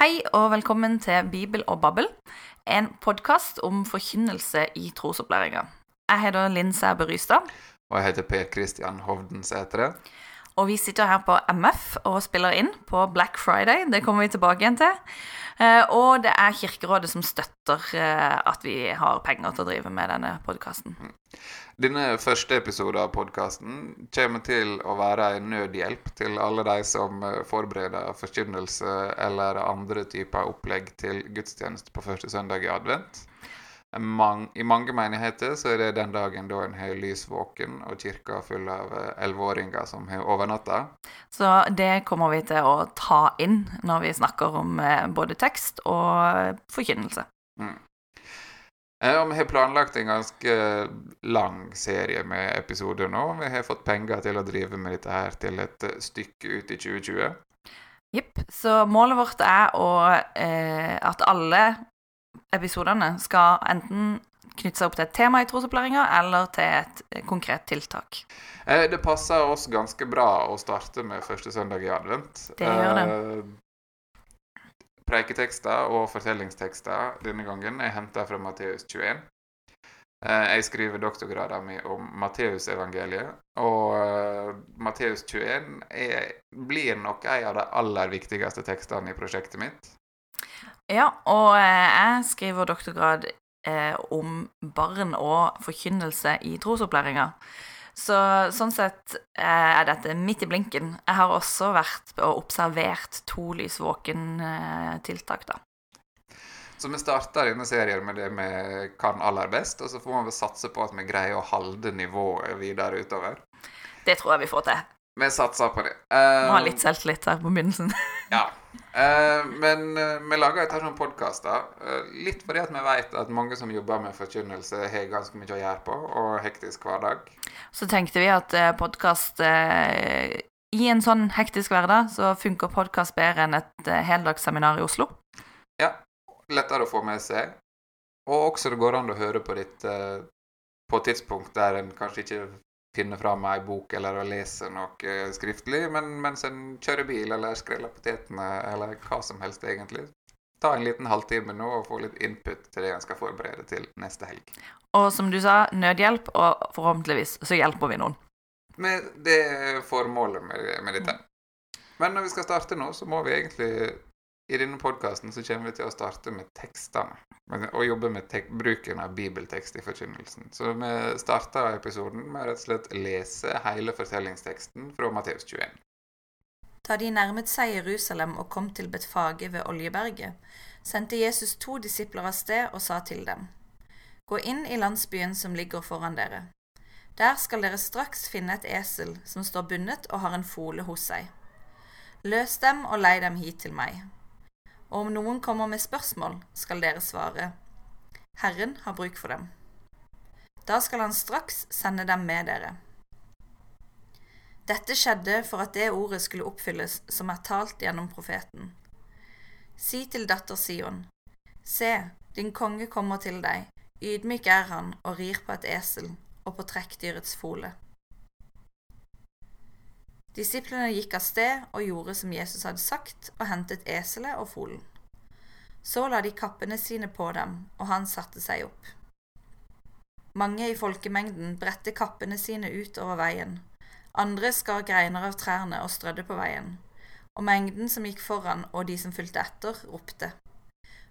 Hei og velkommen til Bibel og Babbel, en podkast om forkynnelse i trosopplæringa. Jeg heter Linn Sæbe Rystad, Og jeg heter Per Kristian Hovden Sætre. Og vi sitter her på MF og spiller inn på Black Friday. Det kommer vi tilbake igjen til. Eh, Og det er Kirkerådet som støtter eh, at vi har penger til å drive med denne podkasten. Denne første episoden av podkasten kommer til å være en nødhjelp til alle de som eh, forbereder forkynnelse eller andre typer opplegg til gudstjeneste på første søndag i advent. Mang, I mange menigheter så er det den dagen da en har lys våken og kirka full av eh, elleveåringer som har overnatta. Så det kommer vi til å ta inn når vi snakker om eh, både tekst og forkynnelse. Mm. Og vi har planlagt en ganske lang serie med episoder nå. Vi har fått penger til å drive med dette her til et eh, stykke ut i 2020. Jepp. Så målet vårt er å, eh, at alle episodene skal enten knytte seg opp til et tema i trosopplæringa eller til et eh, konkret tiltak. Eh, Det passer oss ganske bra å starte med første søndag i advent. Det gjør det. Eh, Preiketekster og fortellingstekster denne gangen er henta fra Matteus 21. Eh, Jeg skriver doktorgraden min om Matteusevangeliet, og Matteus 21 er, blir nok en av de aller viktigste tekstene i prosjektet mitt. Ja, og eh, jeg skriver doktorgrad eh, om barn og forkynnelse i trosopplæringa. Så sånn sett eh, er dette midt i blinken. Jeg har også vært og observert to lys våken-tiltak, da. Så vi starter denne serien med det vi kan aller best, og så får vi satse på at vi greier å holde nivået videre utover. Det tror jeg vi får til. Vi satser på det. Må ha Eh, litt selvtillit her på begynnelsen. Ja. Uh, men uh, vi lager et sånn podkaster. Uh, litt fordi at vi vet at mange som jobber med forkynnelse, har ganske mye å gjøre på, og hektisk hverdag. Så tenkte vi at podkast I en sånn hektisk hverdag så funker podkast bedre enn et eh, heldagsseminar i Oslo. Ja. Lettere å få med seg. Og også det går an å høre på ditt eh, på tidspunkt der en kanskje ikke finner fram ei bok eller å lese noe eh, skriftlig, men mens en kjører bil eller skreller potetene eller hva som helst, egentlig. Ta en liten halvtime nå og få litt input til det en skal forberede til neste helg. Og som du sa, nødhjelp, og forhåpentligvis så hjelper vi noen. Med det er formålet med, med dette. Men når vi skal starte nå, så må vi egentlig I denne podkasten kommer vi til å starte med tekstene. Og jobbe med bruken av bibeltekst i forkynnelsen. Så vi starter episoden med rett og slett lese hele fortellingsteksten fra Matteus 21. Da de nærmet seg Jerusalem og kom til Betfage ved Oljeberget, sendte Jesus to disipler av sted og sa til dem, Gå inn i landsbyen som ligger foran dere. Der skal dere straks finne et esel som står bundet og har en fole hos seg. Løs dem og lei dem hit til meg. Og om noen kommer med spørsmål, skal dere svare, Herren har bruk for dem. Da skal han straks sende dem med dere. Dette skjedde for at det ordet skulle oppfylles som er talt gjennom profeten. Si til datter Sion, se, din konge kommer til deg, ydmyk er han og rir på et esel og på trekkdyrets fole. Disiplene gikk av sted og gjorde som Jesus hadde sagt, og hentet eselet og folen. Så la de kappene sine på dem, og han satte seg opp. Mange i folkemengden bredte kappene sine ut over veien, andre skar greiner av trærne og strødde på veien, og mengden som gikk foran og de som fulgte etter, ropte.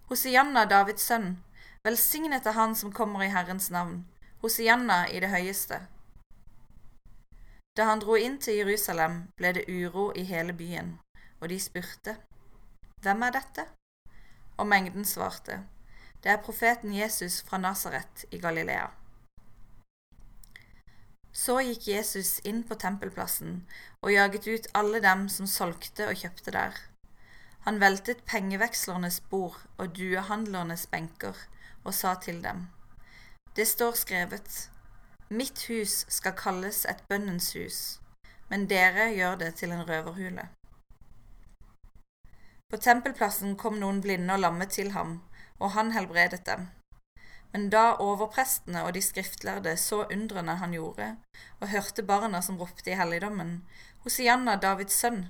Hosianna, Davids sønn, velsignet er han som kommer i Herrens navn, Hosianna i det høyeste. Da han dro inn til Jerusalem, ble det uro i hele byen, og de spurte, Hvem er dette? Og mengden svarte, Det er profeten Jesus fra Nasaret i Galilea. Så gikk Jesus inn på tempelplassen og jaget ut alle dem som solgte og kjøpte der. Han veltet pengevekslernes bord og duehandlernes benker og sa til dem, Det står skrevet, Mitt hus skal kalles et bønnens hus, men dere gjør det til en røverhule. På tempelplassen kom noen blinde og lamme til ham, og han helbredet dem. Men da overprestene og de skriftlærde så undrene han gjorde, og hørte barna som ropte i helligdommen, Hosianna, Davids sønn,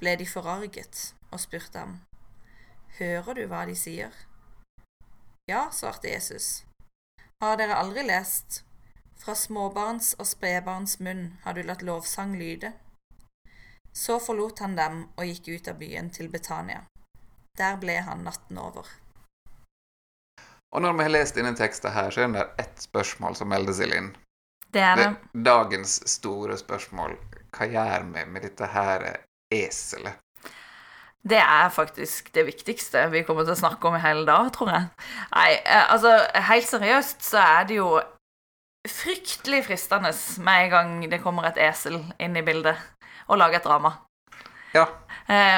ble de forarget og spurte ham, hører du hva de sier? Ja, svarte Jesus. Har dere aldri lest Fra småbarns og spedbarns munn har du latt lovsang lyde? Så forlot han dem og gikk ut av byen til Betania. Der ble han natten over. Og når vi har lest denne teksten her, så er det ett spørsmål som melder seg inn. Det er det. Det dagens store spørsmål. Hva gjør vi med dette her eselet? Det er faktisk det viktigste vi kommer til å snakke om i hele dag, tror jeg. Nei, eh, altså, helt seriøst så er det jo fryktelig fristende med en gang det kommer et esel inn i bildet, å lage et drama. Ja,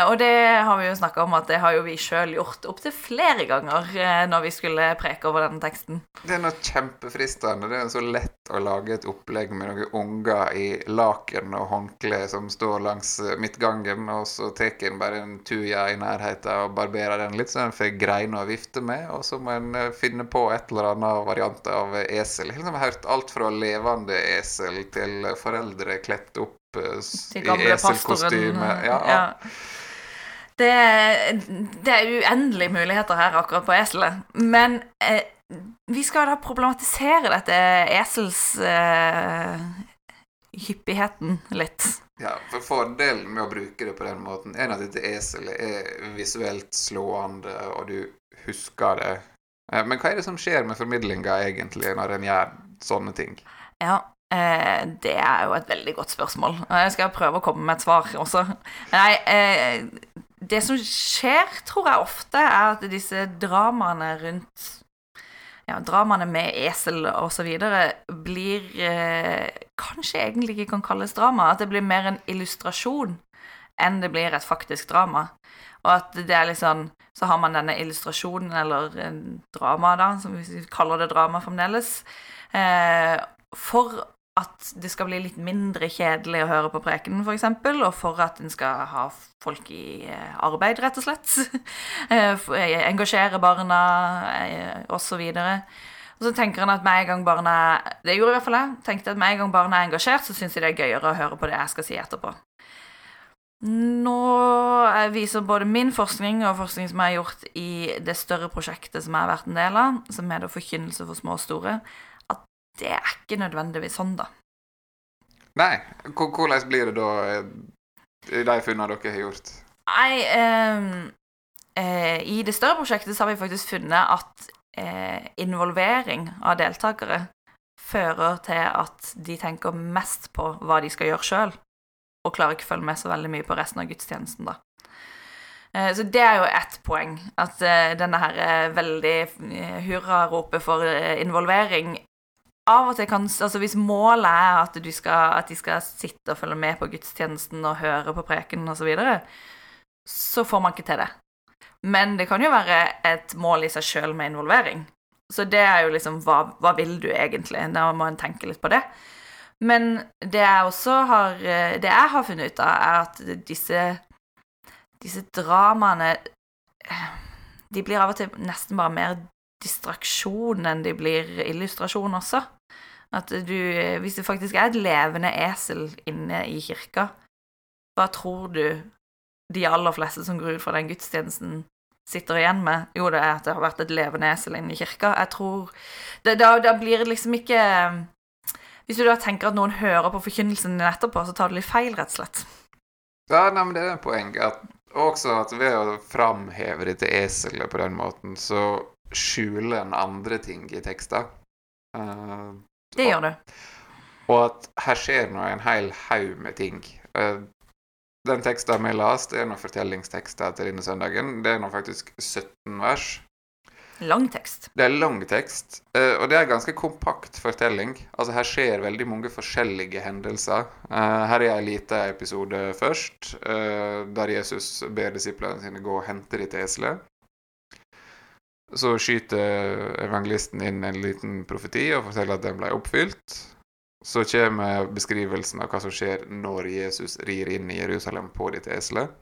og det har vi jo snakka om at det har jo vi sjøl gjort opptil flere ganger eh, når vi skulle preke over denne teksten. det er noe kjempefristende. Det er så lett å lage et opplegg med noen unger i laken og håndkle som står langs eh, midtgangen, og så tar en bare en tuja i nærheten og barberer den litt, så en får greiner å vifte med, og så må en eh, finne på et eller annet variant av esel. Jeg har hørt alt fra levende esel til foreldre kledt opp eh, i eselkostyme. Ja, ja. Det, det er uendelige muligheter her akkurat på eselet. Men eh, vi skal da problematisere dette eselshyppigheten litt. Ja, for Fordelen med å bruke det på den måten er at dette eselet er visuelt slående, og du husker det. Eh, Men hva er det som skjer med formidlinga egentlig når en gjør sånne ting? Ja, eh, det er jo et veldig godt spørsmål. Og Jeg skal prøve å komme med et svar også. Nei, eh, det som skjer, tror jeg ofte, er at disse dramaene rundt ja, dramaene med esel videre blir eh, kanskje egentlig ikke kan kalles drama. At det blir mer en illustrasjon enn det blir et faktisk drama. Og at det er litt sånn Så har man denne illustrasjonen, eller dramaet, drama, da, som vi kaller det drama fremdeles, eh, for at det skal bli litt mindre kjedelig å høre på prekenen, f.eks., og for at en skal ha folk i eh, arbeid, rett og slett. Eh, eh, Engasjere barna, osv. Og så tenker han at med en gang barna Det gjorde i hvert fall jeg. tenkte at med en gang barna er engasjert, så syns de det er gøyere å høre på det jeg skal si etterpå. Nå viser både min forskning og forskning som jeg har gjort i det større prosjektet som jeg har vært en del av, som er det forkynnelse for små og store, det er ikke nødvendigvis sånn, da. Nei, hvordan blir det da eh, i de funnene dere har gjort? Nei, ehm, eh, i det større prosjektet så har vi faktisk funnet at eh, involvering av deltakere fører til at de tenker mest på hva de skal gjøre sjøl, og klarer ikke å følge med så veldig mye på resten av gudstjenesten, da. Eh, Så det er jo ett poeng, at eh, denne her eh, veldig eh, hurraropet for eh, involvering av og til kan Altså hvis målet er at, skal, at de skal sitte og følge med på gudstjenesten og høre på preken osv., så, så får man ikke til det. Men det kan jo være et mål i seg sjøl med involvering. Så det er jo liksom hva, hva vil du egentlig? Da må en tenke litt på det. Men det jeg også har Det jeg har funnet ut av, er at disse disse dramaene De blir av og til nesten bare mer distraksjon enn de blir illustrasjon også. At du Hvis det faktisk er et levende esel inne i kirka, hva tror du de aller fleste som går ut fra den gudstjenesten, sitter igjen med? Jo, det er at det har vært et levende esel inne i kirka. Jeg tror det, da, da blir det liksom ikke Hvis du da tenker at noen hører på forkynnelsen din etterpå, så tar du litt feil, rett og slett. Ja, nei, men det er et poeng. At, også at ved å framheve dette eselet på den måten, så skjuler en andre ting i tekster. Uh, Det gjør det. og at her skjer nå en hel haug med ting. Uh, den teksten vi leste, er noen fortellingstekster til denne søndagen. Det er nå faktisk 17 vers. Lang tekst. Det er lang tekst, uh, og det er en ganske kompakt fortelling. Altså Her skjer veldig mange forskjellige hendelser. Uh, Her er en liten episode først, der Jesus ber disiplene sine gå og hente ditt eselet. Så skyter evangelisten inn en liten profeti og forteller at den ble oppfylt. Så kommer beskrivelsen av hva som skjer når Jesus rir inn i Jerusalem på dette eselet.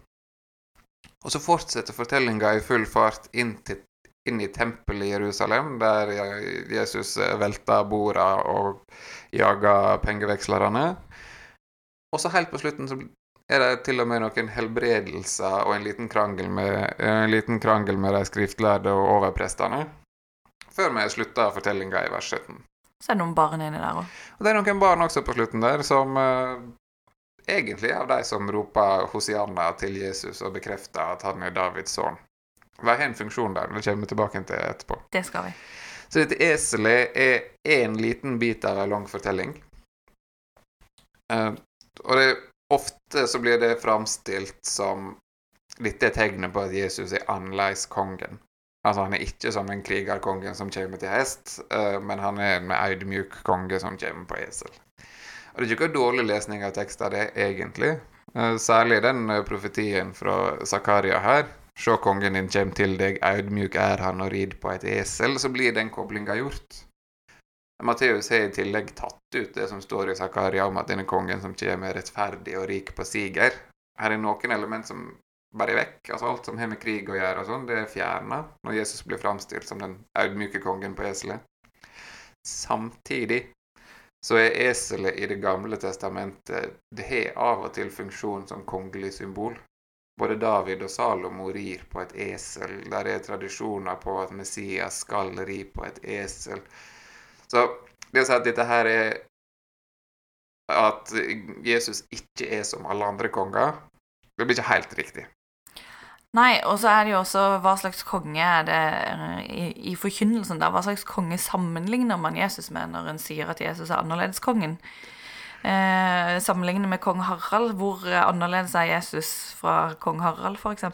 Og så fortsetter fortellinga i full fart inn, til, inn i tempelet i Jerusalem, der Jesus velter borda og jager pengevekslerne. Og så helt på slutten så er det til og med noen helbredelser og en liten krangel med, en liten krangel med de skriftlærde og overprestene, før vi slutter fortellinga i vers 17. Så er det noen barn inni der òg. Og det er noen barn også på slutten der som eh, egentlig er av de som roper Hosianna til Jesus og bekrefter at han er Davids sønn. De har en funksjon der, det kommer vi tilbake til etterpå. Det skal vi. Så dette eselet er én liten bit av en lang fortelling. Eh, og det, ofte så blir det framstilt som dette er tegnet på at Jesus er annerledes kongen. Altså Han er ikke som en krigerkonge som kommer til hest, eh, men han er en audmjuk konge som kommer på esel. Og Det er ikke dårlig lesning av tekster, det, egentlig. Eh, særlig den eh, profetien fra Zakaria her. Se, kongen din kommer til deg, audmjuk er han og rid på et esel. Så blir den koblinga gjort. Matteus har i tillegg tatt ut det som står i Zakaria om at denne kongen som kommer, er rettferdig og rik på siger. Her er noen element som bare er vekk. Altså Alt som har med krig å gjøre, og sånn, det er fjerna når Jesus blir framstilt som den audmyke kongen på eselet. Samtidig så er eselet i Det gamle testamentet Det har av og til funksjon som kongelig symbol. Både David og Salomo rir på et esel. Der er tradisjoner på at Messias skal ri på et esel. Så det å si at dette her er At Jesus ikke er som alle andre konger, det blir ikke helt riktig. Nei, og så er det jo også hva slags konge er det i, i forkynnelsen der? Hva slags konge sammenligner man Jesus med når en sier at Jesus er annerledeskongen? Eh, sammenlignet med kong Harald, hvor annerledes er Jesus fra kong Harald, f.eks.?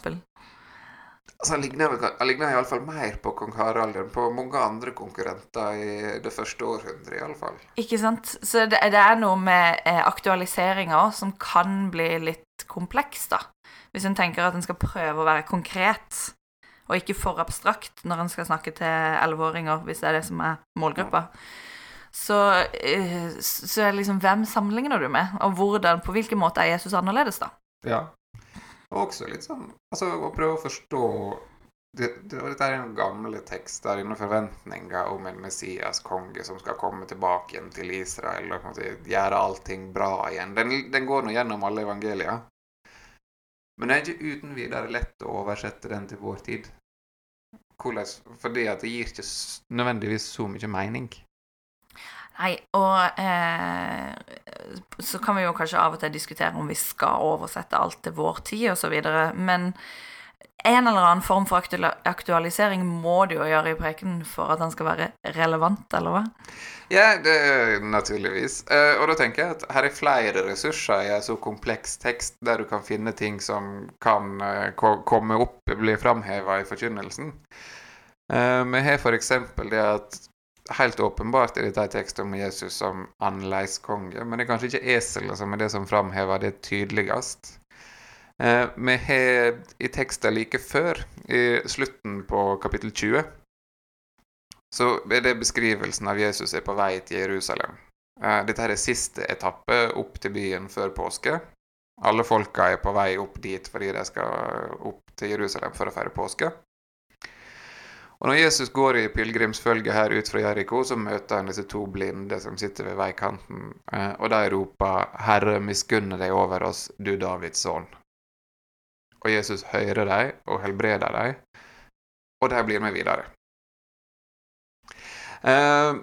Altså, han ligner, han ligner iallfall mer på kong Harald enn på mange andre konkurrenter i det første århundret, iallfall. Ikke sant. Så det, det er noe med eh, aktualiseringa som kan bli litt kompleks, da. Hvis en tenker at en skal prøve å være konkret, og ikke for abstrakt når en skal snakke til elleveåringer, hvis det er det som er målgruppa. Så, eh, så er det liksom Hvem sammenligner du med, og hvordan, på hvilken måte er Jesus annerledes, da? Ja. Og også litt sånn Altså å prøve å forstå det, det, Dette er en gamle tekster inne forventninger om en Messias konge som skal komme tilbake igjen til Israel og måte, gjøre allting bra igjen. Den, den går nå gjennom alle evangelier. Men det er ikke uten videre lett å oversette den til vår tid. Hvordan? Fordi at det gir ikke nødvendigvis så mye mening. Nei, og eh, så kan vi jo kanskje av og til diskutere om vi skal oversette alt til vår tid osv., men en eller annen form for aktualisering må du jo gjøre i prekenen for at den skal være relevant, eller hva? Ja, det er naturligvis. Uh, og da tenker jeg at her er flere ressurser i en så kompleks tekst, der du kan finne ting som kan uh, komme opp, bli framheva i forkynnelsen. Vi har f.eks. det at helt åpenbart er dette en tekst om Jesus som annerledeskonge, men det er kanskje ikke eselet som er det som framhever det tydeligst. Eh, vi har i teksten like før, i slutten på kapittel 20, så er det beskrivelsen av Jesus er på vei til Jerusalem. Eh, dette er siste etappe opp til byen før påske. Alle folka er på vei opp dit fordi de skal opp til Jerusalem for å feire påske. Og Når Jesus går i pilegrimsfølge her ut fra Jeriko, så møter han disse to blinde som sitter ved veikanten, eh, og de roper 'Herre, miskunne deg over oss, du Davids sønn'. Og Jesus hører dem og helbreder dem, og de blir med videre. Eh,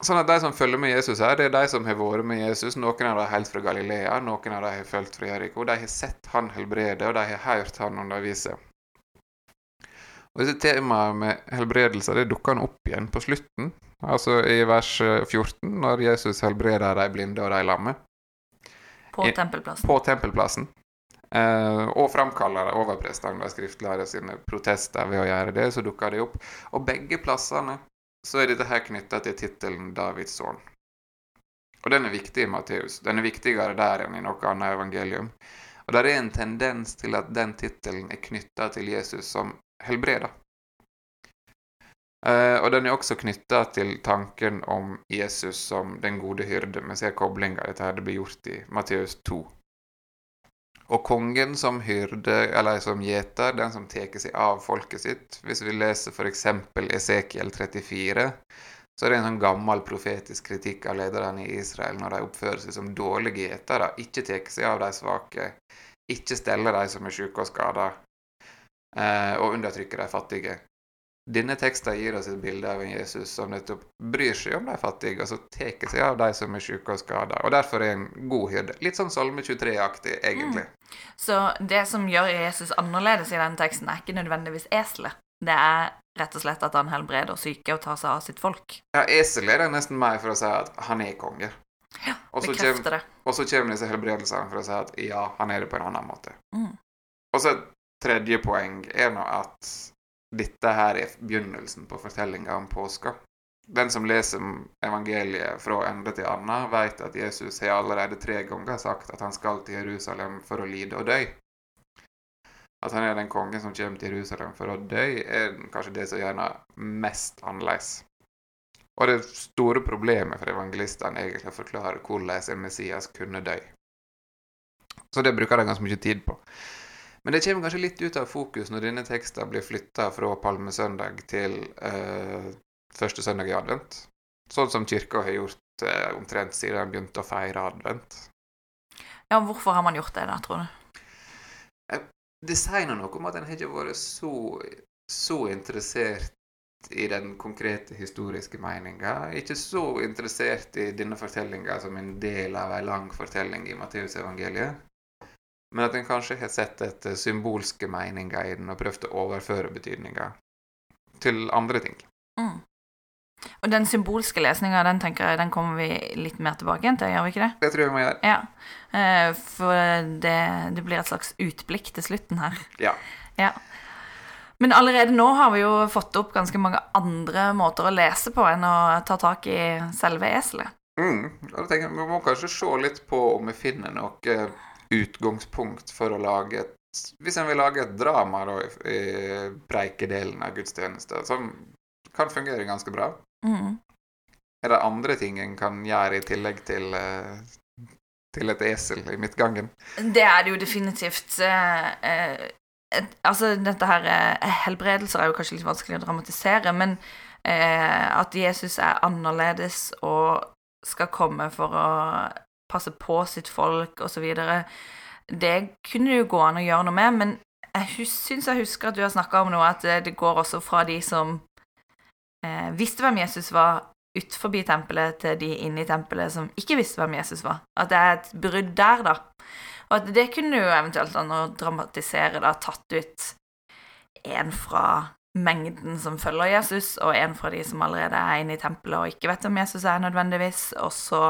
sånn at De som følger med Jesus her, det er de som har vært med Jesus. Noen av dem helt fra Galilea, noen av dem har fulgt fra Jeriko. De har sett han helbrede, og de har hørt han undervise. Og disse Temaet med helbredelse det dukker han opp igjen på slutten, altså i vers 14, når Jesus helbreder de blinde og de lamme. På tempelplassen. På tempelplassen. Eh, og framkaller overprestene og skriftlærere sine protester ved å gjøre det, så dukker de opp. Og begge plassene så er dette her knytta til tittelen Davids sønn. Og den er viktig i Matteus. Den er viktigere der enn i noe annet evangelium. Og der er en tendens til at den tittelen er knytta til Jesus som helbreder. Uh, og den er også knytta til tanken om Jesus som den gode hyrde. Vi ser koblinga dette her det blir gjort i Matteus 2. Og kongen som hyrde, eller som gjeter, den som tar seg av folket sitt. Hvis vi leser f.eks. Esekiel 34, så er det en sånn gammel profetisk kritikk av lederne i Israel når de oppfører seg som dårlige gjetere, ikke tar seg av de svake, ikke steller de som er syke og skada, eh, og undertrykker de fattige. Denne teksten gir oss et bilde av en Jesus som nettopp bryr seg om de fattige, og så tar seg av de som er syke og skada, og derfor er en god hyrde. Litt sånn Salme 23-aktig, egentlig. Mm. Så det som gjør Jesus annerledes i denne teksten, er ikke nødvendigvis eselet. Det er rett og slett at han helbreder syke og tar seg av sitt folk. Ja, eselet er det nesten meg for å si at han er konge. Ja, bekrefter det. Og så kommer disse helbredelsene for å si at ja, han er det på en annen måte. Mm. Og så tredje poeng er nå at dette her er begynnelsen på fortellinga om påska. Den som leser evangeliet fra ende til annen, vet at Jesus har allerede tre ganger sagt at han skal til Jerusalem for å lide og dø. At han er den kongen som kommer til Jerusalem for å dø, er kanskje det som gjør ham mest annerledes. Og det store problemet for evangelistene er egentlig å forklare hvordan en Messias kunne dø. Så det bruker de ganske mye tid på. Men det kommer kanskje litt ut av fokus når denne teksten blir flytta fra palmesøndag til eh, første søndag i advent. Sånn som kirka har gjort eh, omtrent siden de begynte å feire advent. Ja, hvorfor har man gjort det da, tror du? Det sier noe om at en har ikke vært så, så interessert i den konkrete historiske meninga. Ikke så interessert i denne fortellinga som en del av ei lang fortelling i Matteusevangeliet. Men at en kanskje har sett etter symbolske meninger i den og prøvd å overføre betydninga til andre ting. Mm. Og den symbolske lesninga, den tenker jeg, den kommer vi litt mer tilbake igjen til, gjør vi ikke det? Det tror jeg vi må gjøre. Ja. Eh, For det, det blir et slags utblikk til slutten her. Ja. Ja. Men allerede nå har vi jo fått opp ganske mange andre måter å lese på enn å ta tak i selve eselet. Mm. Da tenker jeg, Vi må kanskje se litt på om vi finner noe utgangspunkt for å lage et Hvis en vil lage et drama da, i preikedelen av gudstjenester, som kan fungere ganske bra. Mm. Er det andre ting en kan gjøre i tillegg til, eh, til et esel i midtgangen? Det er det jo definitivt. eh, eh, et, altså, dette her eh, Helbredelser er jo kanskje litt vanskelig å dramatisere, men eh, at Jesus er annerledes og skal komme for å passe på sitt folk osv., det kunne det jo gå an å gjøre noe med, men jeg syns jeg husker at du har snakka om noe, at eh, det går også fra de som eh, visste hvem Jesus var, ut forbi tempelet, til de inne i tempelet som ikke visste hvem Jesus var. At det er et brudd der, da. Og at det kunne jo eventuelt an å dramatisere, da, tatt ut en fra mengden som følger Jesus, og en fra de som allerede er inne i tempelet og ikke vet om Jesus er nødvendigvis, og så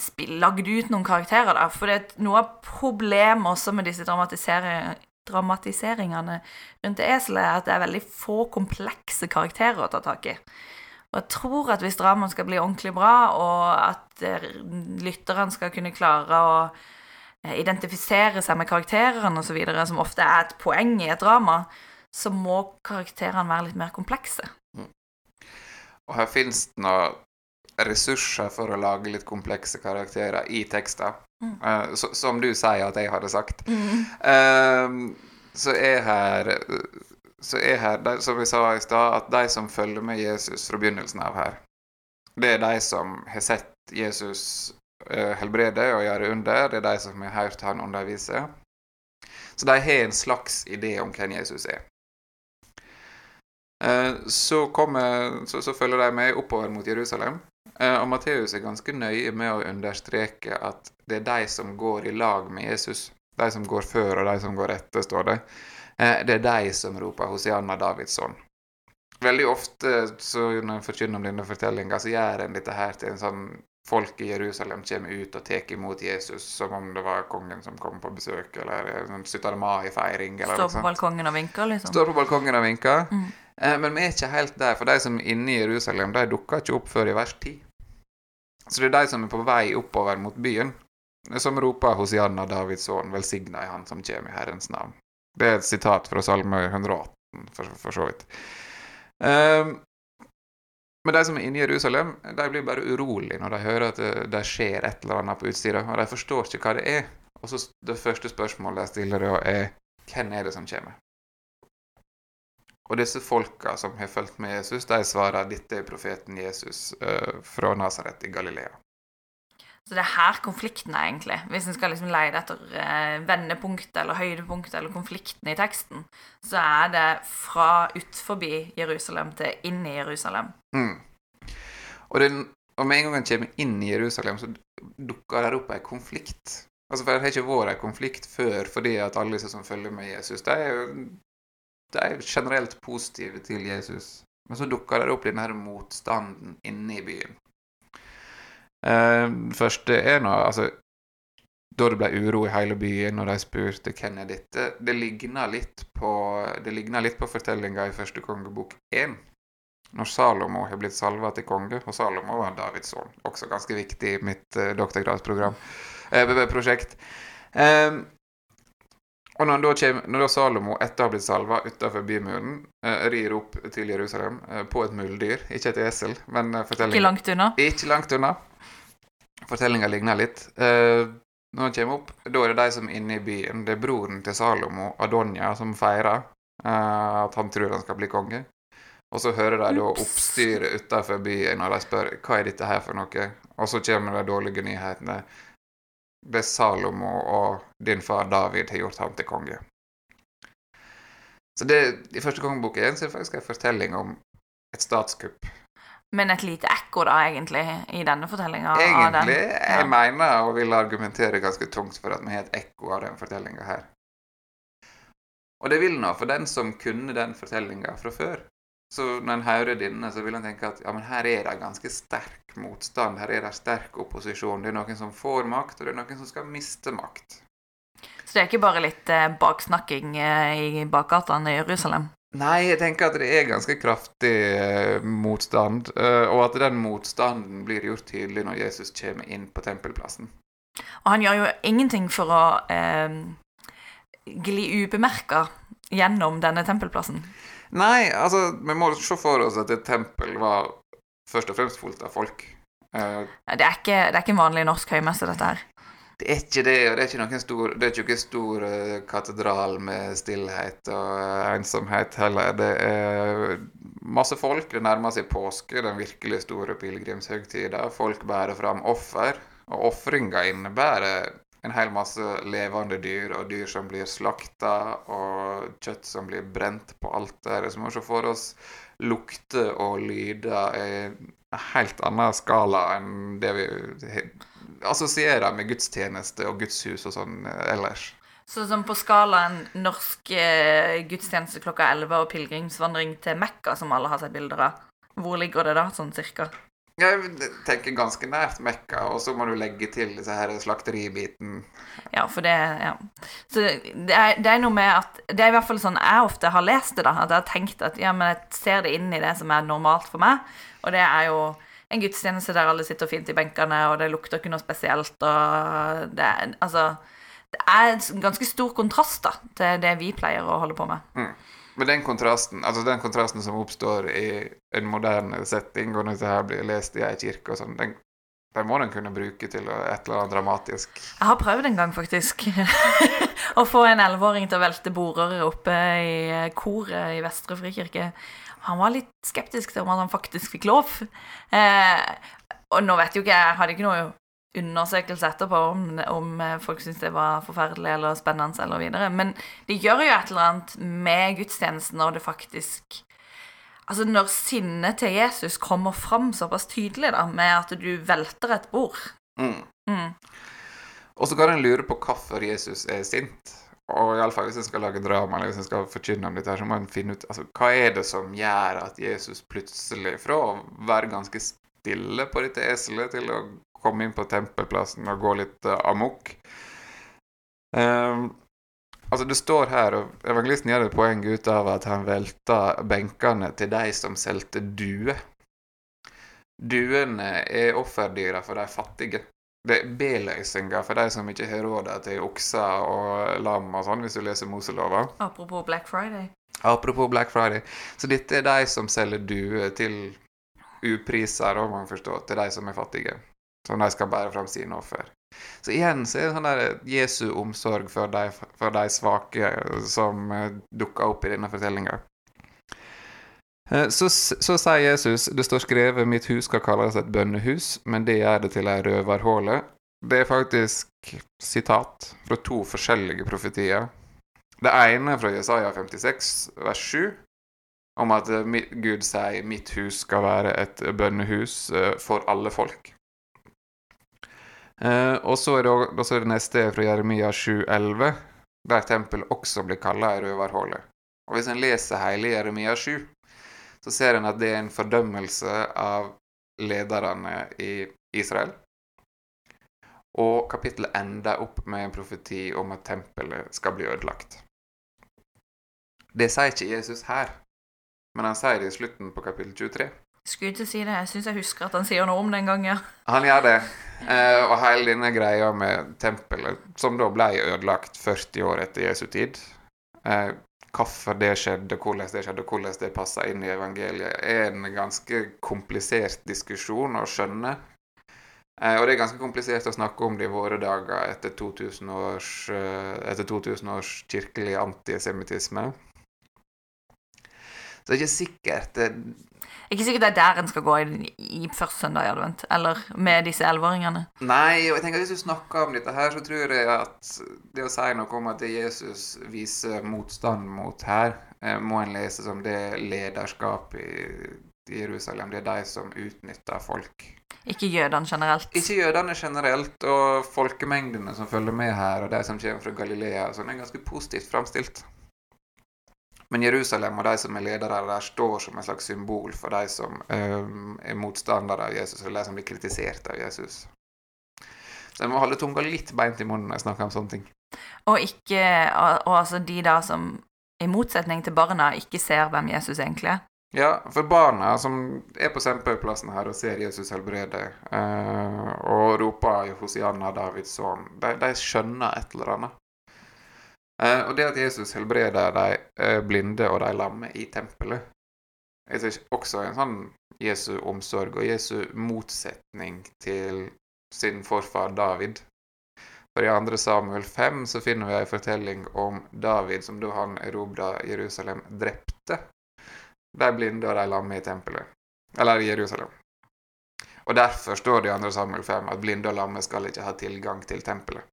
spill, lagd ut noen karakterer, da. For noe av problemet også med disse dramatiseringene rundt eselet, er at det er veldig få komplekse karakterer å ta tak i. Og jeg tror at hvis dramaet skal bli ordentlig bra, og at eh, lytterne skal kunne klare å eh, identifisere seg med karakterene osv., som ofte er et poeng i et drama, så må karakterene være litt mer komplekse. Og her finnes det noen ressurser for å lage litt komplekse karakterer i tekster. Mm. Uh, so, som du sier at jeg hadde sagt. Eh, så er her så er her, de, som vi sa i stad, at de som følger med Jesus fra begynnelsen av her, det er de som har sett Jesus uh, helbrede og gjøre under. Det er de som har hørt han undervise. Så de har en slags idé om hvem Jesus er. Eh, så, kommer, så, så følger de med oppover mot Jerusalem. Eh, og Matteus er ganske nøye med å understreke at det er de som går i lag med Jesus. De som går før, og de som går etter, står det. Eh, det er de som roper 'Hosianna Davidsson'. Veldig ofte så når en forkynner om denne fortellinga, så gjør en dette her til en sånn Folk i Jerusalem kommer ut og tar imot Jesus som om det var kongen som kom på besøk, eller en sånn 17. mai-feiring. eller Står på balkongen og vinker, liksom. Står på balkongen og vinker. Mm. Eh, men vi er ikke helt der, for de som er inne i Jerusalem, de dukker ikke opp før i vers 10. Så det er de som er på vei oppover mot byen, som roper Hosianna Davids sønn, velsigna er han som kommer i Herrens navn. Det er et sitat fra Salme 118, for, for så vidt. Um, men de som er inne i Jerusalem, de blir bare urolige når de hører at det, det skjer et eller annet på utsida, og de forstår ikke hva det er. Og så Det første spørsmålet de stiller er hvem er det som kommer? Og disse folka som har fulgt med Jesus, de svarer dette er profeten Jesus uh, fra Nasaret i Galilea. Så det er her konflikten er, egentlig. Hvis en skal liksom leie etter uh, vendepunktet eller høydepunktet eller konflikten i teksten, så er det fra utenfor Jerusalem til inn i Jerusalem. Mm. Og, den, og, med en gang en kommer inn i Jerusalem, så dukker det opp en konflikt. Altså, for Det har ikke vært en konflikt før fordi at alle disse som følger med Jesus, de de er generelt positive til Jesus. Men så dukker det opp denne motstanden inne i byen. Uh, første er nå altså Da det ble uro i hele byen, og de spurte hvem er dette Det ligner litt på det på fortellinga i første kongebok 1. Når Salomo har blitt salva til konge, og Salomo var Davids sønn. Også ganske viktig i mitt uh, doktorgradsprogram. Uh, prosjekt. Uh, og når da, kommer, når da Salomo, etter å ha blitt salva utenfor bymuren, uh, rir opp til Jerusalem på et muldyr Ikke et esel, men fortellinga Ikke langt unna? Ikke langt unna. Fortellinga ligner litt. Eh, når han kommer opp, da er det de som er inne i byen. Det er broren til Salomo, Adonia, som feirer eh, at han tror han skal bli konge. Og så hører de da oppstyret utafor byen, og de spør hva er dette her for noe. Og så kommer de dårlige nyhetene. Det Salomo og din far David har gjort ham til konge. Så det, I første kongebok er det faktisk en fortelling om et statskupp men et lite ekko, da, egentlig, i denne fortellinga? Egentlig. Ja. Jeg mener og vil argumentere ganske tungt for at vi har et ekko av den fortellinga her. Og det vil nå for den som kunne den fortellinga fra før. Så når en hører denne, så vil en tenke at ja, men her er det ganske sterk motstand. Her er det sterk opposisjon. Det er noen som får makt, og det er noen som skal miste makt. Så det er ikke bare litt eh, baksnakking eh, i bakgatene i Jerusalem? Nei, jeg tenker at det er ganske kraftig eh, motstand. Eh, og at den motstanden blir gjort tydelig når Jesus kommer inn på tempelplassen. Og han gjør jo ingenting for å eh, gli ubemerka gjennom denne tempelplassen. Nei, altså, vi må se for oss at et tempel var først og fremst fullt av folk. Uh, det, er ikke, det er ikke en vanlig norsk høymesse, dette her. Det er ikke det, og det er ikke noen stor, det er ikke stor uh, katedral med stillhet og uh, ensomhet heller. Det er masse folk. Det nærmer seg påske, den virkelig store pilegrimshøgtida. Folk bærer fram offer, og ofringa innebærer en hel masse levende dyr, og dyr som blir slakta, og kjøtt som blir brent på alteret. Så vi må se for oss lukter og lyder i en helt annen skala enn det vi assosierer med gudstjeneste og gudshus og sånn eh, ellers. Så som på skalaen norsk eh, gudstjeneste klokka 11 og pilegrimsvandring til Mekka, som alle har sett bilder av, hvor ligger det da, sånn cirka? Jeg tenker ganske nært Mekka, og så må du legge til disse her slakteribiten. Ja, for det Ja. Så det er, det er, noe med at Det er i hvert fall sånn jeg ofte har lest det, da. At jeg har tenkt at ja, men jeg ser det inn i det som er normalt for meg, og det er jo en gudstjeneste der alle sitter fint i benkene, og det lukter ikke noe spesielt, og det er altså Det er en ganske stor kontrast da, til det vi pleier å holde på med. Mm. Men den kontrasten altså den kontrasten som oppstår i en moderne setting, og når dette her blir lest i ei kirke og sånn, den, den må den kunne bruke til et eller annet dramatisk. Jeg har prøvd en gang, faktisk. å få en elleveåring til å velte borere oppe i koret i Vestre Frikirke han var litt skeptisk til om han faktisk fikk lov. Eh, og nå vet jo ikke jeg hadde ikke noe undersøkelse etterpå om, om eh, folk syns det var forferdelig eller spennende eller videre. Men det gjør jo et eller annet med gudstjenesten når det faktisk Altså når sinnet til Jesus kommer fram såpass tydelig, da, med at du velter et bord. Mm. Mm. Og så kan en lure på hvorfor Jesus er sint. Og iallfall hvis en skal lage drama eller hvis en skal forkynne om dette, her, så må en finne ut altså, hva er det som gjør at Jesus plutselig, fra å være ganske stille på dette eselet, til å komme inn på tempelplassen og gå litt uh, amok um, Altså, det står her, og evangelisten gjør et poeng ut av at han velta benkene til de som solgte duer. Duene er offerdyra for de fattige det er B-løsninger for de som ikke har råd til okser og lam og sånn, hvis du leser Moselova. Apropos Black Friday. Apropos Black Friday. Så dette er de som selger duer til upriser, om man forstår, til de som er fattige. Som de skal bære fram sine offer. Så igjen så er det sånn der Jesu omsorg for de, for de svake som uh, dukker opp i denne fortellinga. Eh, Så, så sier Jesus det står skrevet 'mitt hus skal kalles et bønnehus', men det gjør det til ei røverhåle. Det er faktisk sitat fra to forskjellige profetier. Det ene fra Jesaja 56, vers 7, om at eh, Gud sier 'mitt hus skal være et bønnehus eh, for alle folk'. Eh, og så er, det, også det neste fra Jeremia 7,11, der tempelet også blir kalla ei røverhåle. Og hvis en leser hele Jeremia 7, så ser en at det er en fordømmelse av lederne i Israel. Og kapittelet ender opp med en profeti om at tempelet skal bli ødelagt. Det sier ikke Jesus her, men han sier det i slutten på kapittel 23. Skulle ikke si det. Jeg syns jeg husker at han sier noe om det en gang, ja. Han gjør det. Eh, og hele denne greia med tempelet, som da ble ødelagt 40 år etter Jesu tid eh, Hvorfor det skjedde, hvordan det skjedde, hvordan det passa inn i evangeliet, er en ganske komplisert diskusjon å skjønne. Eh, og det er ganske komplisert å snakke om det i våre dager etter 2000 års, eh, etter 2000 års kirkelig antisemittisme. Så det er ikke sikkert det, Ikke sikkert det er der en skal gå i, i første søndag i advent, eller med disse elleveåringene. Nei, og jeg tenker at hvis du snakker om dette her, så tror jeg at det å si noe om at det Jesus viser motstand mot her, eh, må en lese som det lederskap i i Jerusalem. Det er de som utnytter folk. Ikke jødene generelt. Ikke jødene generelt, og folkemengdene som følger med her, og de som kommer fra Galilea, sånn er ganske positivt framstilt. Men Jerusalem og de som er ledere der, står som et slags symbol for de som eh, er motstandere av Jesus, eller de som blir kritisert av Jesus. Så jeg må holde tunga litt beint i munnen når jeg snakker om sånne ting. Og ikke Og, og altså de da som i motsetning til barna ikke ser hvem Jesus egentlig er. Ja, for barna som er på Sempøyplassen her og ser Jesus helbrede, eh, og roper Hosianna, Davids sønn, de, de skjønner et eller annet. Eh, og det at Jesus helbreder de eh, blinde og de lamme i tempelet, er så- også en sånn Jesu omsorg og Jesu motsetning til sin forfar David. For i 2. Samuel 5 så finner vi en fortelling om David som da han erobra Jerusalem, drepte de blinde og de lamme i tempelet. Eller i Jerusalem. Og derfor står det i 2. Samuel 5 at blinde og lamme skal ikke ha tilgang til tempelet.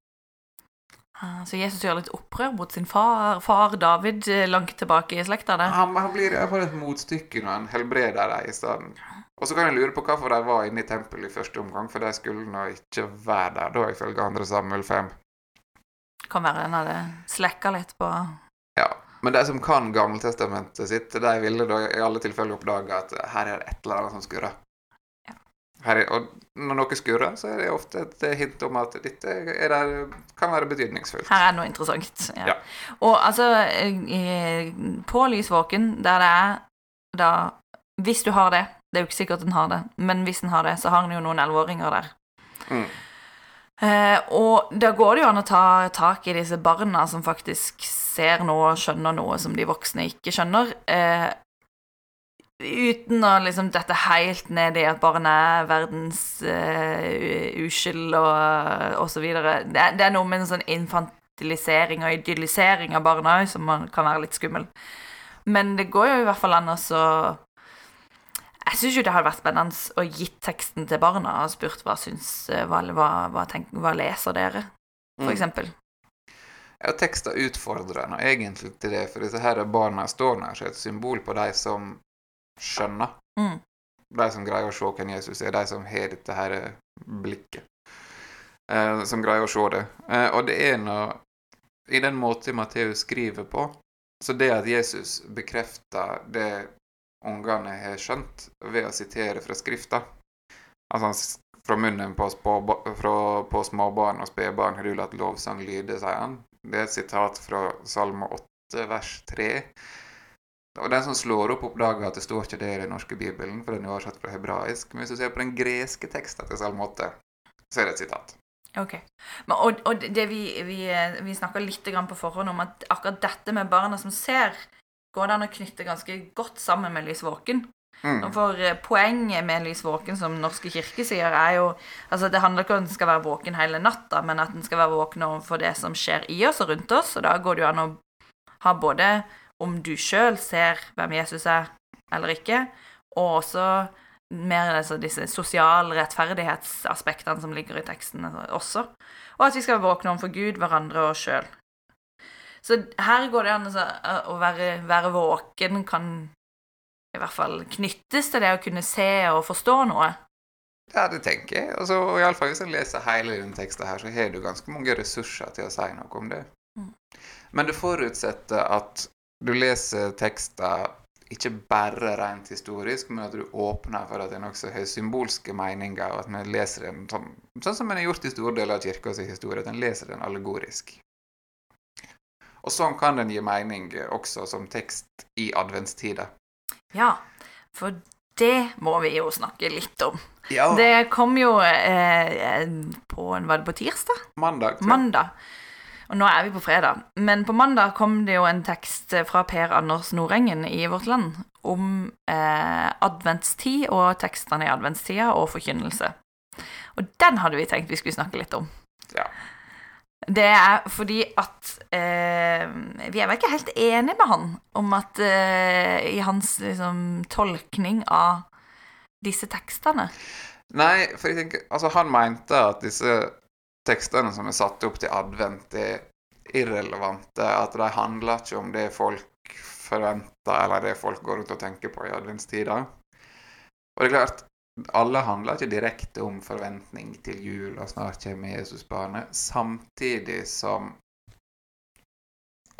Ah, Så Jesus gjør litt opprør mot sin far, far David eh, langt tilbake i slekta. Han, han blir iallfall et motstykke når han helbreder dem i stedet. Og så kan jeg lure på hvorfor de var inne i tempelet i første omgang, for de skulle nå ikke være der, da, ifølge 2. Samuel 5. Kan være en hadde slekka litt på Ja. Men de som kan Gammeltestamentet sitt, de ville da i alle tilfeller oppdage at her er det et eller annet som skurrer. Her er, og når noe skurrer, så er det ofte et hint om at dette er der, kan være betydningsfullt. Her er noe interessant. Ja. Ja. Og altså eh, På Lysvåken, der det er da Hvis du har det Det er jo ikke sikkert den har det, men hvis den har det, så har den jo noen elleveåringer der. Mm. Eh, og da går det jo an å ta tak i disse barna som faktisk ser noe og skjønner noe som de voksne ikke skjønner. Eh, uten å liksom dette helt ned i at barn er verdens uh, uskyld og, og så videre. Det, det er noe med en sånn infantilisering og idyllisering av barna òg som kan være litt skummel. Men det går jo i hvert fall an å så Jeg syns jo det hadde vært spennende å gitt teksten til barna og spurt hva syns eh, Hva, hva, hva, tenk, hva leser dere, for Mm. eksempel. Ja, tekster utfordrer nå egentlig til det, for disse her barna står der som et symbol på de som skjønner. Mm. De som greier å se hvem Jesus er, de som har dette her blikket. Eh, som greier å se det. Eh, og det er noe I den måten Matteus skriver på, så det at Jesus bekrefter det ungene har skjønt, ved å sitere fra Skrifta Altså fra munnen på, spå, fra, på småbarn og spedbarn har du latt lovsang lyde, sier han. Det er et sitat fra Salme 8, vers 3. Og den som slår opp, oppdager at det står ikke det i den norske bibelen, for den er oversatt fra hebraisk. Men hvis du ser på den greske teksten til Salme 8, så er det et sitat. Ok. Men, og og det vi, vi, vi snakka litt grann på forhånd om at akkurat dette med barna som ser, går det an å knytte ganske godt sammen med Lys våken. Mm. For eh, poenget med Lys våken, som Norske kirke sier, er jo altså Det handler ikke om at en skal være våken hele natta, men at en skal være våken overfor det som skjer i oss og rundt oss. Og da går det jo an å ha både om du sjøl ser hvem Jesus er, eller ikke, og også mer altså, disse sosiale rettferdighetsaspektene som ligger i teksten også. Og at vi skal våkne om for Gud, hverandre og oss sjøl. Så her går det an altså, å være, være, våken kan i hvert fall knyttes til det å kunne se og forstå noe. Ja, det tenker jeg. Altså, Iallfall hvis jeg leser hele denne teksten her, så har du ganske mange ressurser til å si noe om det. Mm. Men det forutsetter at du leser tekster ikke bare rent historisk, men at du åpner for at den også har symbolske meninger, og at vi leser den sånn, sånn som en har gjort i store deler av kirkas historie, at en leser den allegorisk. Og sånn kan den gi mening også som tekst i adventstida. Ja, for det må vi jo snakke litt om. Ja. Det kom jo eh, på Var det på tirsdag? Mandag. Mandag. Og nå er vi på fredag. Men på mandag kom det jo en tekst fra Per Anders Nordengen i Vårt Land om eh, adventstid og tekstene i adventstida og forkynnelse. Og den hadde vi tenkt vi skulle snakke litt om. Ja. Det er fordi at eh, Vi er vel ikke helt enige med han om at eh, i hans liksom, tolkning av disse tekstene. Nei, for jeg tenker Altså, han mente at disse tekstene som er satt opp til advent, er irrelevante. At de handler ikke om det folk forventer, eller det folk går rundt og tenker på i adventstida. Og det er klart, alle handler ikke direkte om forventning til jul og snart kommer Jesusbarnet, samtidig som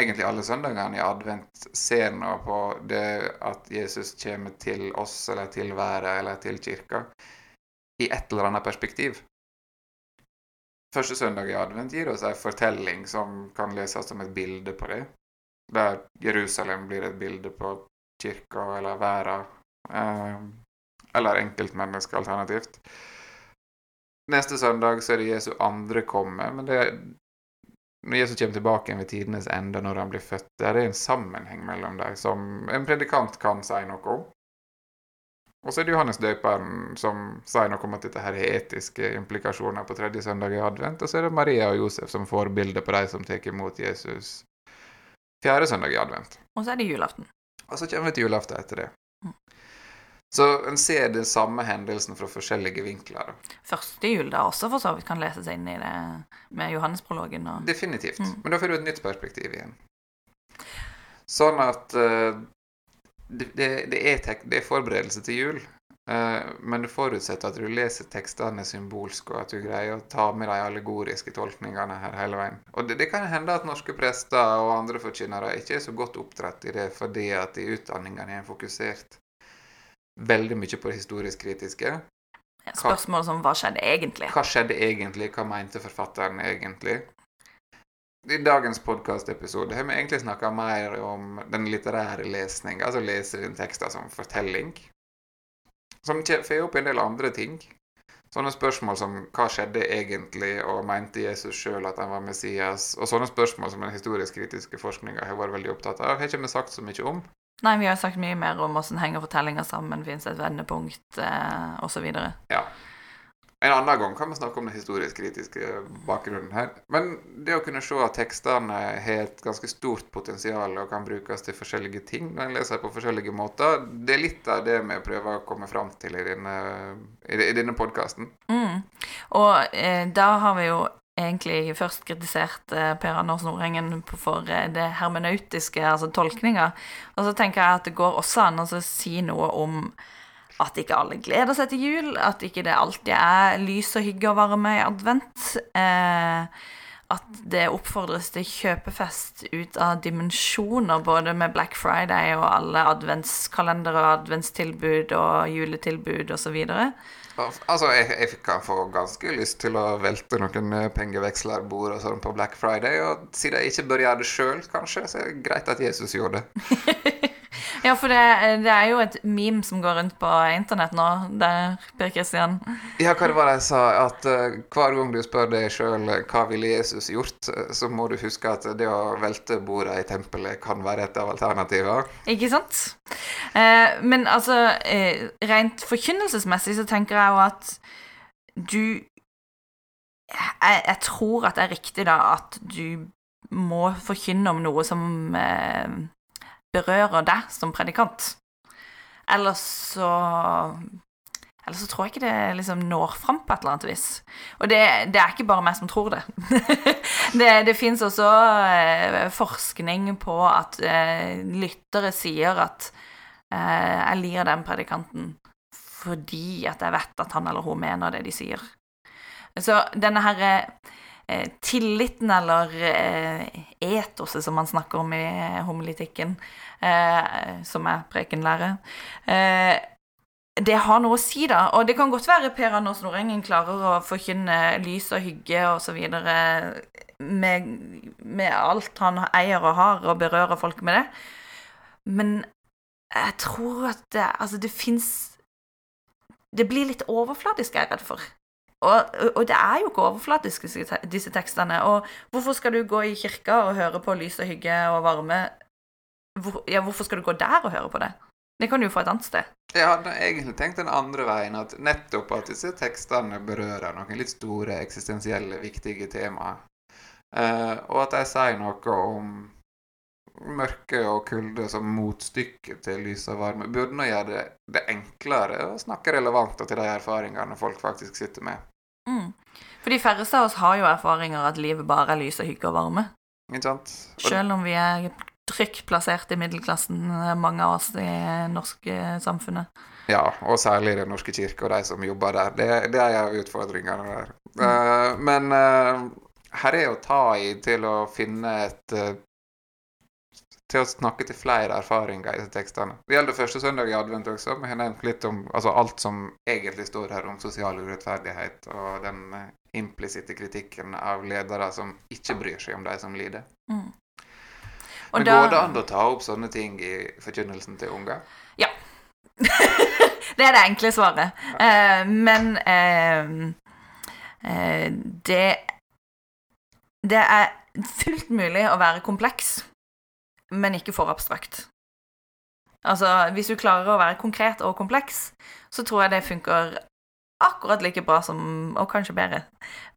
egentlig alle søndagene i advent ser nå på det at Jesus kommer til oss eller til verden eller til kirka i et eller annet perspektiv. Første søndag i advent gir oss en fortelling som kan leses som et bilde på det, der Jerusalem blir et bilde på kirka eller verden. Eh, eller enkeltmenneske alternativt. Neste søndag så er det Jesu andre komme, men det er når Jesus kommer tilbake ved tidenes ende, når han blir født, der er det en sammenheng mellom dem som en predikant kan si noe om. Og så er det Johannes døperen som sier noe om at dette her er etiske implikasjoner på tredje søndag i advent. Og så er det Maria og Josef som får bildet på de som tar imot Jesus fjerde søndag i advent. Og så er det julaften. Og så kommer vi til julaften etter det. Så en ser den samme hendelsen fra forskjellige vinkler. Første jul da også for så vidt kan lese seg inn i det med Johannesprologen. Og... Definitivt. Mm. Men da får du et nytt perspektiv igjen. Sånn at uh, det, det, er det, er forberedelse til jul. Uh, men det forutsetter at du leser tekstene symbolsk, og at du greier å ta med de allegoriske tolkningene her hele veien. Og det, det kan hende at norske prester og andre forkynnere ikke er så godt oppdratt i det fordi at i utdanningene er fokusert veldig mye på det historisk kritiske. Spørsmål som hva skjedde egentlig? Hva skjedde egentlig? Hva mente forfatteren egentlig? I dagens podkastepisode har vi egentlig snakka mer om den litterære lesninga, altså lese den teksten som fortelling. Som får opp en del andre ting. Sånne spørsmål som hva skjedde egentlig, og mente Jesus sjøl at han var Messias? Og sånne spørsmål som den historisk-kritiske forskninga har vært veldig opptatt av, har ikke vi sagt så mye om. Nei, vi har sagt mye mer om hvordan henger fortellinger sammen, fins et vendepunkt eh, osv. Ja. En annen gang kan vi snakke om den historisk-kritiske bakgrunnen her. Men det å kunne se at tekstene har et ganske stort potensial og kan brukes til forskjellige ting når en leser på forskjellige måter, det er litt av det vi prøver å komme fram til i denne, i denne podkasten. Mm. Og eh, da har vi jo egentlig først kritisert eh, Per Anders Nordengen for eh, det hermenautiske, altså tolkninga. Og så tenker jeg at det går også an å si noe om at ikke alle gleder seg til jul, at ikke det alltid er lys og hygge og varme i advent. Eh, at det oppfordres til kjøpefest ut av dimensjoner, både med Black Friday og alle adventskalendere og adventstilbud og juletilbud osv. Altså, jeg, jeg kan få ganske lyst til å velte noen eh, pengevekslerbord og sånn på Black Friday, og siden jeg ikke bør gjøre det sjøl, kanskje, så er det greit at Jesus gjorde det. Ja, for det, det, er jo et meme som går rundt på internett nå, der, Per Kristian. Ja, hva det var det jeg sa? At uh, hver gang du spør deg sjøl hva ville Jesus gjort, så må du huske at det å velte bordet i tempelet kan være et av alternativene. Ikke sant? Uh, men altså, uh, rent forkynnelsesmessig så tenker jeg jo at du jeg, jeg, tror at det er riktig da at du må forkynne om noe som berører deg som predikant. Eller så eller så tror jeg ikke det liksom når fram på et eller annet vis. Og det, det er ikke bare meg som tror det. det det fins også eh, forskning på at eh, lyttere sier at eh, jeg lir den predikanten fordi at jeg vet at han eller hun mener det de sier. Så denne her eh, tilliten, eller eh, etoset som man snakker om i homolitikken, eh, som er prekenlære eh, det har noe å si, da. Og det kan godt være Per Anders Nordengen klarer å forkynne lys og hygge videre med, med alt han eier og har, og berører folk med det. Men jeg tror at det, altså det fins Det blir litt overfladisk, jeg er redd for. Og, og, det er jo ikke overfladisk, disse tekstene. Og hvorfor skal du gå i kirka og høre på lys og hygge og varme? Hvor, ja, hvorfor skal du gå der og høre på det? Det kan du jo få et annet sted. Jeg hadde egentlig tenkt den andre veien, at nettopp at disse tekstene berører noen litt store eksistensielle, viktige temaer. Eh, og at de sier noe om mørke og kulde som motstykke til lys og varme. Burde nå gjøre det, det, enklere å snakke relevant til de erfaringene folk faktisk sitter med. Mm. For de færreste av oss har jo erfaringer at livet bare er lys og hygge og varme. Ikke sant? Og Selv om vi er trygt plassert i middelklassen, eh, mange av oss i norske samfunnet. Ja, og særlig Den norske kirke og de som jobber der. Det, det er utfordringene der. Mm. Uh, men uh, her er å ta i til å finne et uh, til å snakke til flere erfaringer i disse tekstene. Det gjelder første søndag i advent også. Vi har nevnt litt om altså alt som egentlig står her om sosial urettferdighet og den implisitte kritikken av ledere som ikke bryr seg om de som lider. Mm. Men da, Går det an å ta opp sånne ting i forkynnelsen til unger? Ja. det er det enkle svaret. Ja. Uh, men uh, uh, det Det er fullt mulig å være kompleks, men ikke for abstrakt. Altså, hvis du klarer å være konkret og kompleks, så tror jeg det funker akkurat like bra som, og kanskje bedre,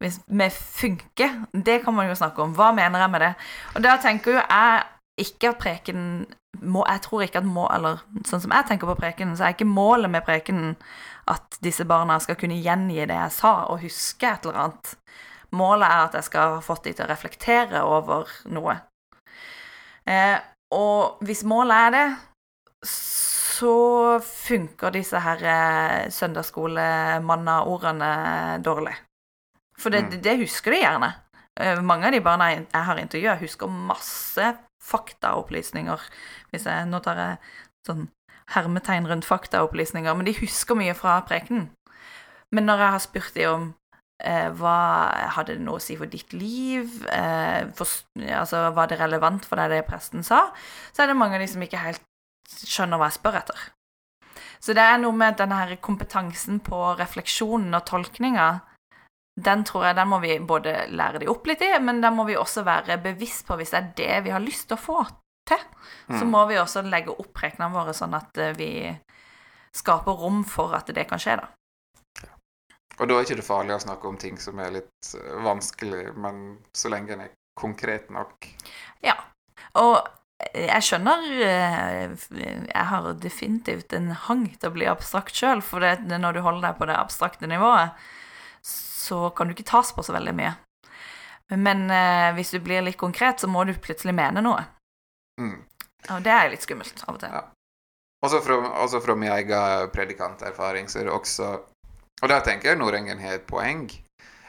hvis vi funker. Det kan man jo snakke om. Hva mener jeg med det? Og da tenker jo jeg ikke at preken må, Jeg tror ikke at må, eller sånn som jeg tenker på preken, så er ikke målet med prekenen at disse barna skal kunne gjengi det jeg sa, og huske et eller annet. Målet er at jeg skal ha fått de til å reflektere over noe. Eh, og hvis målet er det, så funker disse her eh, søndagsskolemanna-ordene dårlig. For det, mm. det, husker de gjerne. Eh, mange av de barna jeg har intervjua, husker masse faktaopplysninger. Hvis jeg, nå tar jeg sånn hermetegn rundt faktaopplysninger, men de husker mye fra prekenen. Men når jeg har spurt dem om eh, hva hadde det noe å si for ditt liv, eh, for, altså var det relevant for deg det presten sa, så er det mange av de som ikke helt skjønner hva jeg spør etter. Så det er noe med denne her kompetansen på refleksjonen og tolkninga den tror jeg den må vi både lære de opp litt i, men den må vi også være bevisst på hvis det er det vi har lyst til å få til. Mm. Så må vi også legge opp reknene våre sånn at eh, vi skaper rom for at det kan skje, da. Og da er ikke det farlig å snakke om ting som er litt eh, vanskelig, men så lenge en er konkret nok. Ja. Og jeg skjønner eh, Jeg har definitivt en hang til å bli abstrakt sjøl, for det, når du holder deg på det abstrakte nivået, så kan du ikke tas på så veldig mye. Men eh, hvis du blir litt konkret, så må du plutselig mene noe. Mm. Og det er litt skummelt av og til. Ja. Også fra, også fra min egen predikanterfaring så er det også Og der tenker jeg Nordengen har et poeng.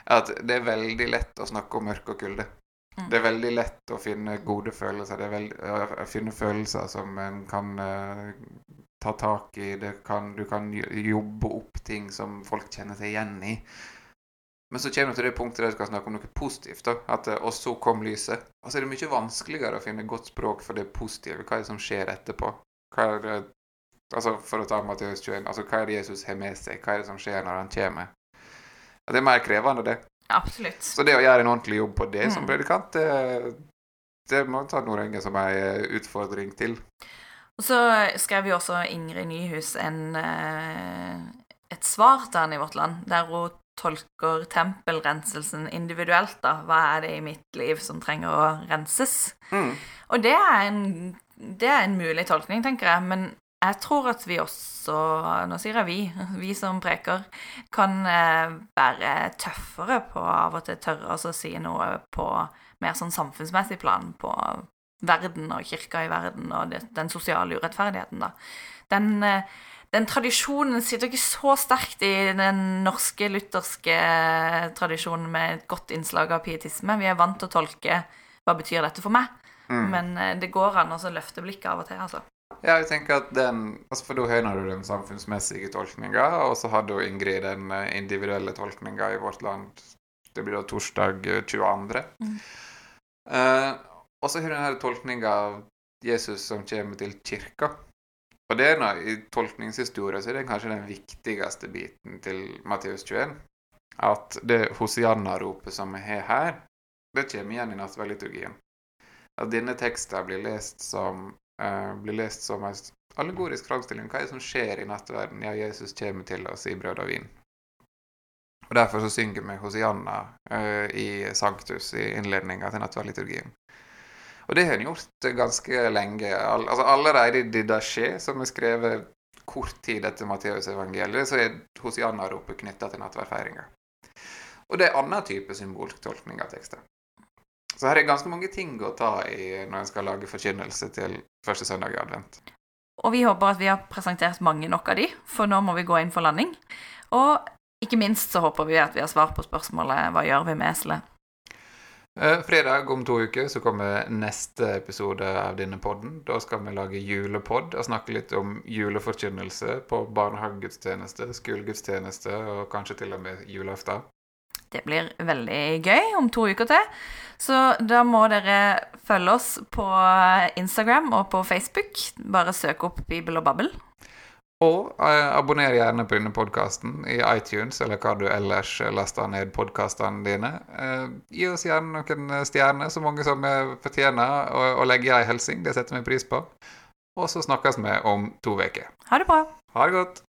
At det er veldig lett å snakke om mørke og kulde. Mm. Det er veldig lett å finne gode følelser. Det er veldig, å finne følelser som en kan uh, ta tak i. Kan, du kan jobbe opp ting som folk kjenner seg igjen i. Men så kommer du til det punktet der du skal snakke om noe positivt. da, at, eh, Og så kom lyset. Og så er det mye vanskeligere å finne godt språk for det positive. Hva er det som skjer etterpå? Hva er det, altså For å ta Matteus 21, altså hva er det Jesus har med seg? Hva er det som skjer når han kommer? Det er mer krevende, det. Absolutt. Så det å gjøre en ordentlig jobb på det mm. som predikant, det, det må ta Norenge som en eh, utfordring til. Og så skrev jo også Ingrid Nyhus en, eh, et svar til han i Vårt Land, der hun tolker tempelrenselsen individuelt, da. Hva er det i mitt liv som trenger å renses? Mm. Og det er, en, det er en mulig tolkning, tenker jeg. Men jeg tror at vi også, nå sier jeg vi, vi som preker, kan eh, være tøffere på av og til tørre å si noe på mer sånn samfunnsmessig plan, på verden og kirka i verden og det, den sosiale urettferdigheten, da. Den, eh, den tradisjonen sitter ikke så sterkt i den norske lutherske tradisjonen med et godt innslag av pietisme. Vi er vant til å tolke hva betyr dette for meg, Mm. men eh, det går an å løfte blikket av og til, altså. Ja, jeg tenker at den altså For da høyner du den samfunnsmessige tolkninga, og så har du Ingrid den eh, individuelle tolkninga i vårt land. Det blir da torsdag eh, 22. Mm. Uh, og så har du den tolkninga av Jesus som kommer til kirka. Og det er nå, I tolkningshistorie så er det kanskje den viktigste biten til Matteus 21. At det Hosianna-ropet som vi har her, det kommer igjen i nattverdliturgien. At denne teksten blir lest som uh, blir lest som en allegorisk framstilling. Hva er det som skjer i nattverden? Ja, Jesus kommer til oss i brød og vin. Og Derfor så synger vi Hosianna uh, i Sanktus i innledninga til nattverdliturgien. Og det har en gjort ganske lenge. All, altså Allerede i Didaché, som er skrevet kort tid etter Matteusevangeliet, så er Hosianna-ropet knytta til nattverdfeiringa. Og det er annen type symbolsk tolkning av tekster. Så her er ganske mange ting å ta i når en skal lage forkynnelse til første søndag i advent. Og vi håper at vi har presentert mange nok av de, for nå må vi gå inn for landing. Og ikke minst så håper vi at vi har svar på spørsmålet hva gjør vi med eselet? Eh, fredag om to uker så kommer neste episode av denne podden. Da skal vi lage julepod og snakke litt om juleforkynnelse på barnehagegudstjeneste, skolegudstjeneste og kanskje til og med julaften. Det blir veldig gøy om to uker til. Så da må dere følge oss på Instagram og på Facebook. Bare søk opp Bibel og Babbel. Og eh, abonner gjerne på denne podkasten i iTunes eller hva du ellers laster ned podkastene dine. Eh, gi oss gjerne noen stjerner, så mange som eh, fortjener, og, og legg ei hilsen. Det setter vi pris på. Og så snakkes vi om to uker. Ha det bra. Ha det godt.